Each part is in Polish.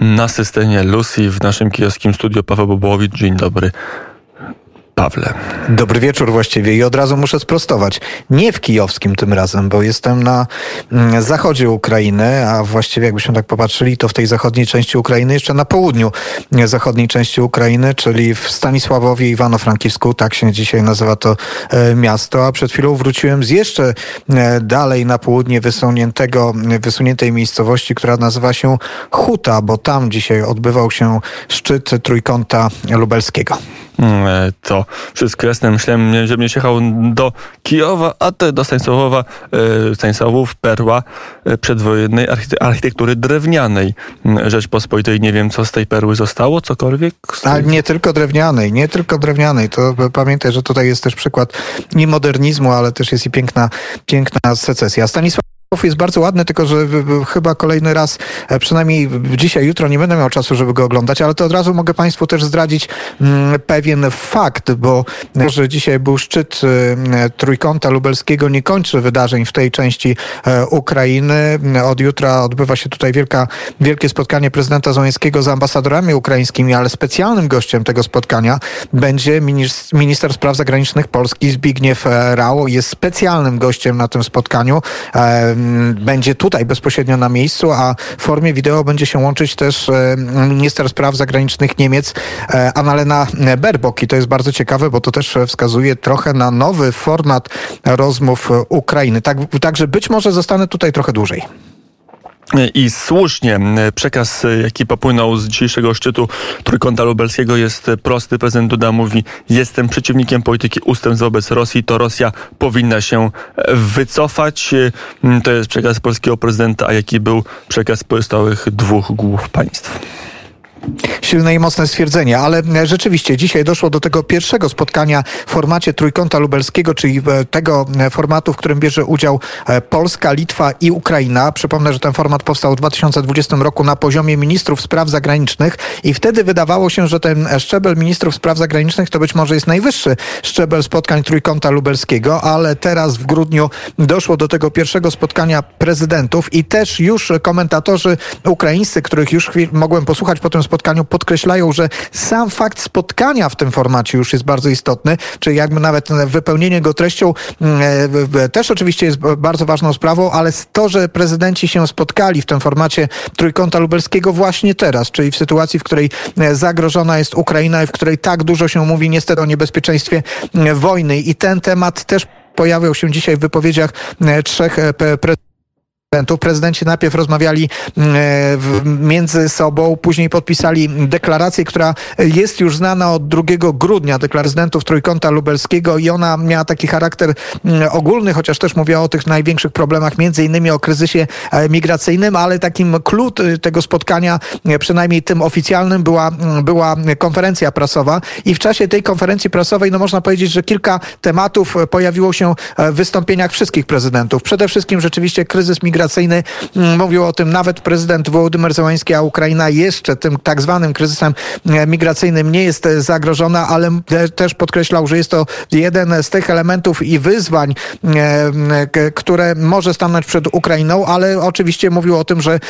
Na systemie Lucy w naszym kijowskim studiu Paweł Bobołowicz. Dzień dobry. Pawle. Dobry wieczór właściwie i od razu muszę sprostować. Nie w kijowskim tym razem, bo jestem na mm, zachodzie Ukrainy, a właściwie jakbyśmy tak popatrzyli, to w tej zachodniej części Ukrainy, jeszcze na południu zachodniej części Ukrainy, czyli w Stanisławowie Iwano-Frankivsku, tak się dzisiaj nazywa to e, miasto, a przed chwilą wróciłem z jeszcze e, dalej na południe wysuniętego, wysuniętej miejscowości, która nazywa się Huta, bo tam dzisiaj odbywał się szczyt Trójkąta Lubelskiego. Mm, e, to jasne. Myślałem, że będziesz jechał do Kijowa, a ty do Stanisławowa, e, Stanisławów, perła e, przedwojennej architektury drewnianej Rzeczpospolitej. Nie wiem, co z tej perły zostało, cokolwiek? Ale nie tylko drewnianej, nie tylko drewnianej. To pamiętaj, że tutaj jest też przykład nie modernizmu, ale też jest i piękna, piękna secesja. Stanisław jest bardzo ładny, tylko że chyba kolejny raz, e, przynajmniej dzisiaj, jutro nie będę miał czasu, żeby go oglądać, ale to od razu mogę Państwu też zdradzić mm, pewien fakt, bo że dzisiaj był szczyt e, Trójkąta Lubelskiego, nie kończy wydarzeń w tej części e, Ukrainy. Od jutra odbywa się tutaj wielka, wielkie spotkanie prezydenta Zońskiego z ambasadorami ukraińskimi, ale specjalnym gościem tego spotkania będzie minister spraw zagranicznych Polski Zbigniew Rao. Jest specjalnym gościem na tym spotkaniu będzie tutaj bezpośrednio na miejscu, a w formie wideo będzie się łączyć też minister spraw zagranicznych Niemiec e, Annalena Baerbock i to jest bardzo ciekawe, bo to też wskazuje trochę na nowy format rozmów Ukrainy. Tak, także być może zostanę tutaj trochę dłużej. I słusznie przekaz, jaki popłynął z dzisiejszego szczytu Trójkąta Lubelskiego jest prosty. Prezydent Duda mówi, jestem przeciwnikiem polityki ustępstw wobec Rosji, to Rosja powinna się wycofać. To jest przekaz polskiego prezydenta, a jaki był przekaz pozostałych dwóch głów państw silne i mocne stwierdzenie, ale e, rzeczywiście dzisiaj doszło do tego pierwszego spotkania w formacie Trójkąta Lubelskiego, czyli e, tego e, formatu, w którym bierze udział Polska, Litwa i Ukraina. Przypomnę, że ten format powstał w 2020 roku na poziomie ministrów spraw zagranicznych i wtedy wydawało się, że ten szczebel ministrów spraw zagranicznych to być może jest najwyższy szczebel spotkań Trójkąta Lubelskiego, ale teraz w grudniu doszło do tego pierwszego spotkania prezydentów i też już komentatorzy ukraińscy, których już mogłem posłuchać po tym spotkaniu, podkreślają, że sam fakt spotkania w tym formacie już jest bardzo istotny, czyli jakby nawet wypełnienie go treścią mm, e, też oczywiście jest bardzo ważną sprawą, ale to, że prezydenci się spotkali w tym formacie Trójkąta Lubelskiego właśnie teraz, czyli w sytuacji, w której e, zagrożona jest Ukraina i w której tak dużo się mówi niestety o niebezpieczeństwie mm, wojny. I ten temat też pojawiał się dzisiaj w wypowiedziach e, trzech prezydentów prezydentów. Prezydenci najpierw rozmawiali mm, e, między sobą, później podpisali deklarację, która jest już znana od 2 grudnia, deklarację prezydentów Trójkąta Lubelskiego i ona miała taki charakter mm, ogólny, chociaż też mówiła o tych największych problemach, między innymi o kryzysie e, migracyjnym, ale takim klucz tego spotkania, e, przynajmniej tym oficjalnym, była, mm, była konferencja prasowa i w czasie tej konferencji prasowej, no można powiedzieć, że kilka tematów pojawiło się w wystąpieniach wszystkich prezydentów. Przede wszystkim rzeczywiście kryzys migracyjny migracyjny. Mm, mówił o tym nawet prezydent Wołodymyr Zełański, a Ukraina jeszcze tym tak zwanym kryzysem e, migracyjnym nie jest e, zagrożona, ale też podkreślał, że jest to jeden z tych elementów i wyzwań, e, które może stanąć przed Ukrainą, ale oczywiście mówił o tym, że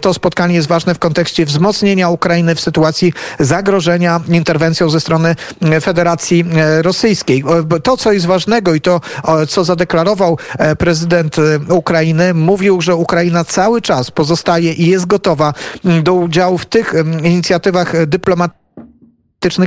to spotkanie jest ważne w kontekście wzmocnienia Ukrainy w sytuacji zagrożenia interwencją ze strony Federacji Rosyjskiej. To, co jest ważnego i to, co zadeklarował prezydent Ukrainy, mówił, że Ukraina cały czas pozostaje i jest gotowa mm, do udziału w tych mm, inicjatywach dyplomatycznych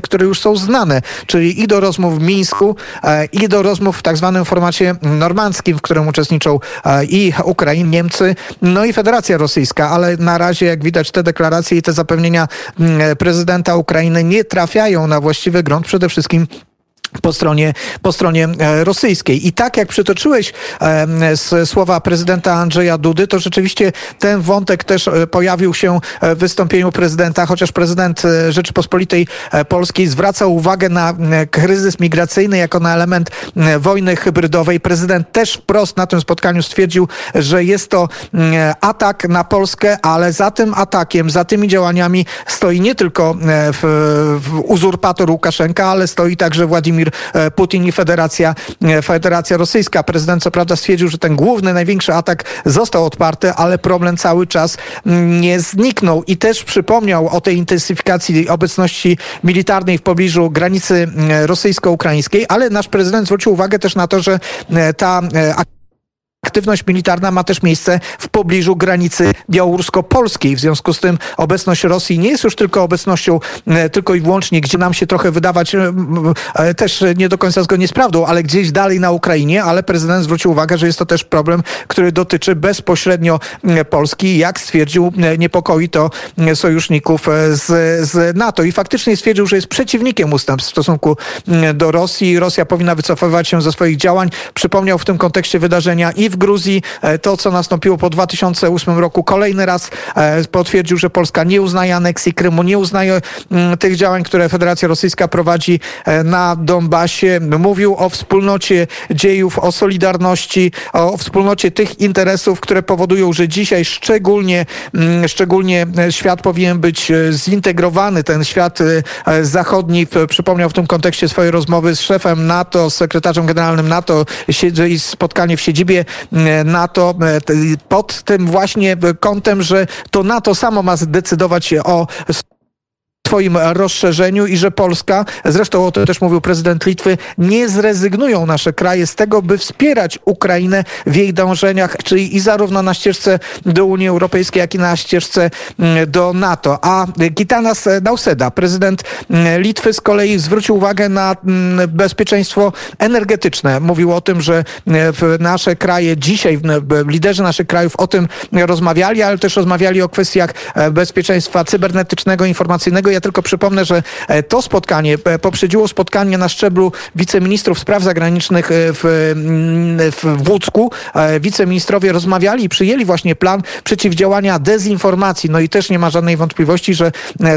które już są znane, czyli i do rozmów w Mińsku, e, i do rozmów w tak zwanym formacie normandzkim, w którym uczestniczą e, i Ukraina, Niemcy, no i Federacja Rosyjska, ale na razie, jak widać, te deklaracje i te zapewnienia mm, prezydenta Ukrainy nie trafiają na właściwy grunt, przede wszystkim po stronie, po stronie e, rosyjskiej. I tak jak przytoczyłeś z słowa prezydenta Andrzeja Dudy, to rzeczywiście ten wątek też e, pojawił się e, w wystąpieniu prezydenta, chociaż prezydent Rzeczypospolitej Polskiej zwraca uwagę na kryzys migracyjny jako na element wojny hybrydowej. Prezydent też wprost na tym spotkaniu stwierdził, że jest to atak na Polskę, ale za tym atakiem, za tymi działaniami stoi nie tylko uzurpator Łukaszenka, ale stoi także Władimir Władimir Putin i Federacja, Federacja Rosyjska. Prezydent co prawda stwierdził, że ten główny, największy atak został odparty, ale problem cały czas mm, nie zniknął i też przypomniał o tej intensyfikacji obecności militarnej w pobliżu granicy mm, rosyjsko-ukraińskiej, ale nasz prezydent zwrócił uwagę też na to, że ta Aktywność militarna ma też miejsce w pobliżu granicy białorusko-polskiej. W związku z tym obecność Rosji nie jest już tylko obecnością e, tylko i wyłącznie, gdzie nam się trochę wydawać e, e, też nie do końca zgodnie z prawdą, ale gdzieś dalej na Ukrainie, ale prezydent zwrócił uwagę, że jest to też problem, który dotyczy bezpośrednio Polski. Jak stwierdził, niepokoi to sojuszników z, z NATO i faktycznie stwierdził, że jest przeciwnikiem ustępstw w stosunku do Rosji. Rosja powinna wycofywać się ze swoich działań. Przypomniał w tym kontekście wydarzenia i w Gruzji. E, to, co nastąpiło po 2008 roku, kolejny raz e, potwierdził, że Polska nie uznaje aneksji Krymu, nie uznaje mm, tych działań, które Federacja Rosyjska prowadzi e, na Donbasie. Mówił o wspólnocie dziejów, o solidarności, o wspólnocie tych interesów, które powodują, że dzisiaj szczególnie, mm, szczególnie świat powinien być zintegrowany, ten świat zachodni. Przypomniał w tym kontekście swojej rozmowy z szefem NATO, z sekretarzem generalnym NATO i spotkanie w siedzibie NATO e, pod tym właśnie kątem, że to NATO samo ma zdecydować o swoim rozszerzeniu i że Polska, zresztą o tym też mówił prezydent Litwy, nie zrezygnują nasze kraje z tego, by wspierać Ukrainę w jej dążeniach, czyli i zarówno na ścieżce do Unii Europejskiej, jak i na ścieżce mm, do NATO. A Gitanas Nauseda, prezydent mm, Litwy z kolei zwrócił uwagę na mm, bezpieczeństwo energetyczne. Mówił o tym, że nasze kraje dzisiaj, liderzy naszych krajów o tym rozmawiali, ale też rozmawiali o kwestiach e, bezpieczeństwa cybernetycznego, informacyjnego. Ja tylko przypomnę, że e, to spotkanie e, poprzedziło spotkanie na szczeblu wiceministrów spraw zagranicznych e, w, mm, w Łódzku. Wiceministrowie rozmawiali i przyjęli właśnie plan przeciwdziałania dezinformacji. No i też nie ma żadnej wątpliwości, że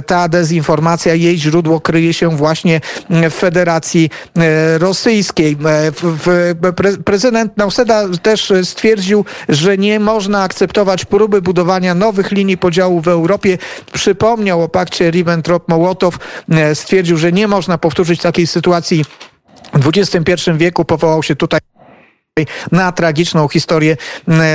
ta dezinformacja, jej źródło kryje się właśnie w Federacji Rosyjskiej. Prezydent Nauseda też stwierdził, że nie można akceptować próby budowania nowych linii podziału w Europie. Przypomniał o pakcie Ribbentrop Ribbentrop-Mołotow e, stwierdził, że nie można powtórzyć takiej sytuacji w XXI wieku. Powołał się tutaj na tragiczną historię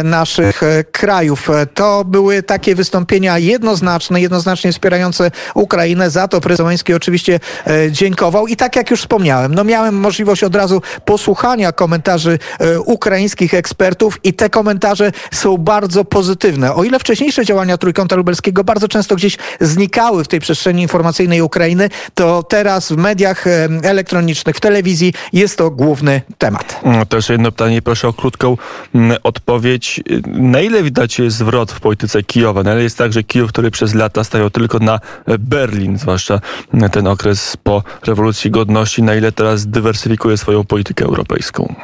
naszych e, krajów. E, to były takie wystąpienia jednoznaczne, jednoznacznie wspierające Ukrainę. Za to prezydent oczywiście e, dziękował. I tak jak już wspomniałem, no miałem możliwość od razu posłuchania komentarzy ukraińskich ekspertów i te komentarze są bardzo pozytywne. O ile wcześniejsze działania Trójkąta Lubelskiego bardzo często gdzieś znikały w tej przestrzeni informacyjnej Ukrainy, to teraz w mediach elektronicznych, w telewizji jest to główny temat. No, też jedno pytanie pytanie, proszę o krótką mm, odpowiedź. Na ile widać zwrot w polityce Kijowa? Na ile jest tak, że Kijów, który przez lata stawiał tylko na Berlin, zwłaszcza ten okres po rewolucji godności, na ile teraz dywersyfikuje swoją politykę europejską?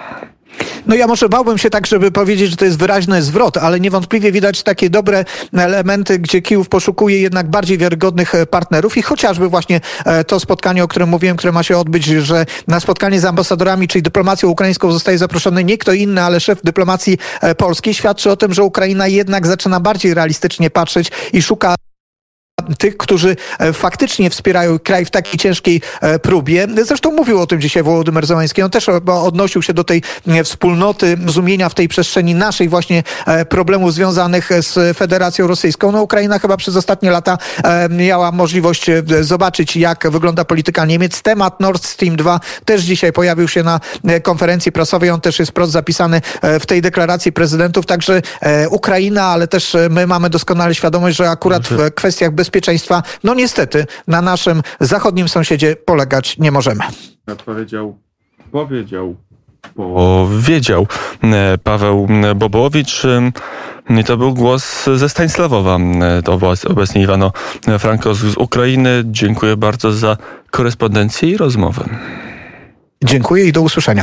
No ja może bałbym się tak, żeby powiedzieć, że to jest wyraźny zwrot, ale niewątpliwie widać takie dobre elementy, gdzie Kijów poszukuje jednak bardziej wiarygodnych e, partnerów. I chociażby właśnie e, to spotkanie, o którym mówiłem, które ma się odbyć, że na spotkanie z ambasadorami, czyli dyplomacją ukraińską zostaje zaproszony nie kto inny, ale szef dyplomacji e, polskiej, świadczy o tym, że Ukraina jednak zaczyna bardziej realistycznie patrzeć i szuka tych, którzy e, faktycznie wspierają kraj w takiej ciężkiej e, próbie. Zresztą mówił o tym dzisiaj Wołodymyr Zełański. On też odnosił się do tej e, wspólnoty, rozumienia w tej przestrzeni naszej właśnie problemów związanych z Federacją Rosyjską. No Ukraina chyba przez ostatnie lata miała możliwość zobaczyć, jak wygląda polityka Niemiec. Temat Nord Stream 2 też dzisiaj pojawił się na konferencji prasowej. On też jest prost zapisany w tej deklaracji prezydentów. Także Ukraina, ale też my mamy doskonale świadomość, że akurat w kwestiach bezpieczeństwa bezpieczeństwa, no niestety na naszym zachodnim sąsiedzie polegać nie możemy. Odpowiedział, powiedział, powiedział e, Paweł Bobołowicz. I to był głos ze Stanisławowa. E, to obecnie Iwano Franko z Ukrainy. Dziękuję bardzo za korespondencję i rozmowę. Dziękuję i do usłyszenia.